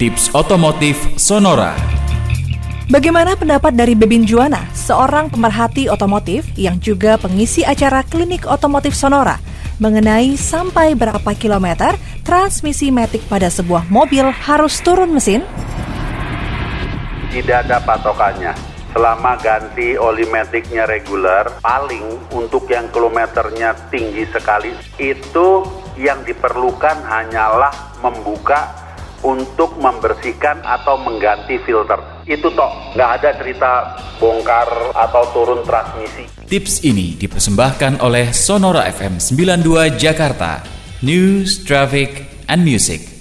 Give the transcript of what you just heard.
Tips Otomotif Sonora Bagaimana pendapat dari Bebin Juana, seorang pemerhati otomotif yang juga pengisi acara klinik otomotif Sonora, mengenai sampai berapa kilometer transmisi metik pada sebuah mobil harus turun mesin? Tidak ada patokannya. Selama ganti oli metiknya reguler, paling untuk yang kilometernya tinggi sekali, itu yang diperlukan hanyalah membuka untuk membersihkan atau mengganti filter. Itu toh, nggak ada cerita bongkar atau turun transmisi. Tips ini dipersembahkan oleh Sonora FM 92 Jakarta, News, Traffic, and Music.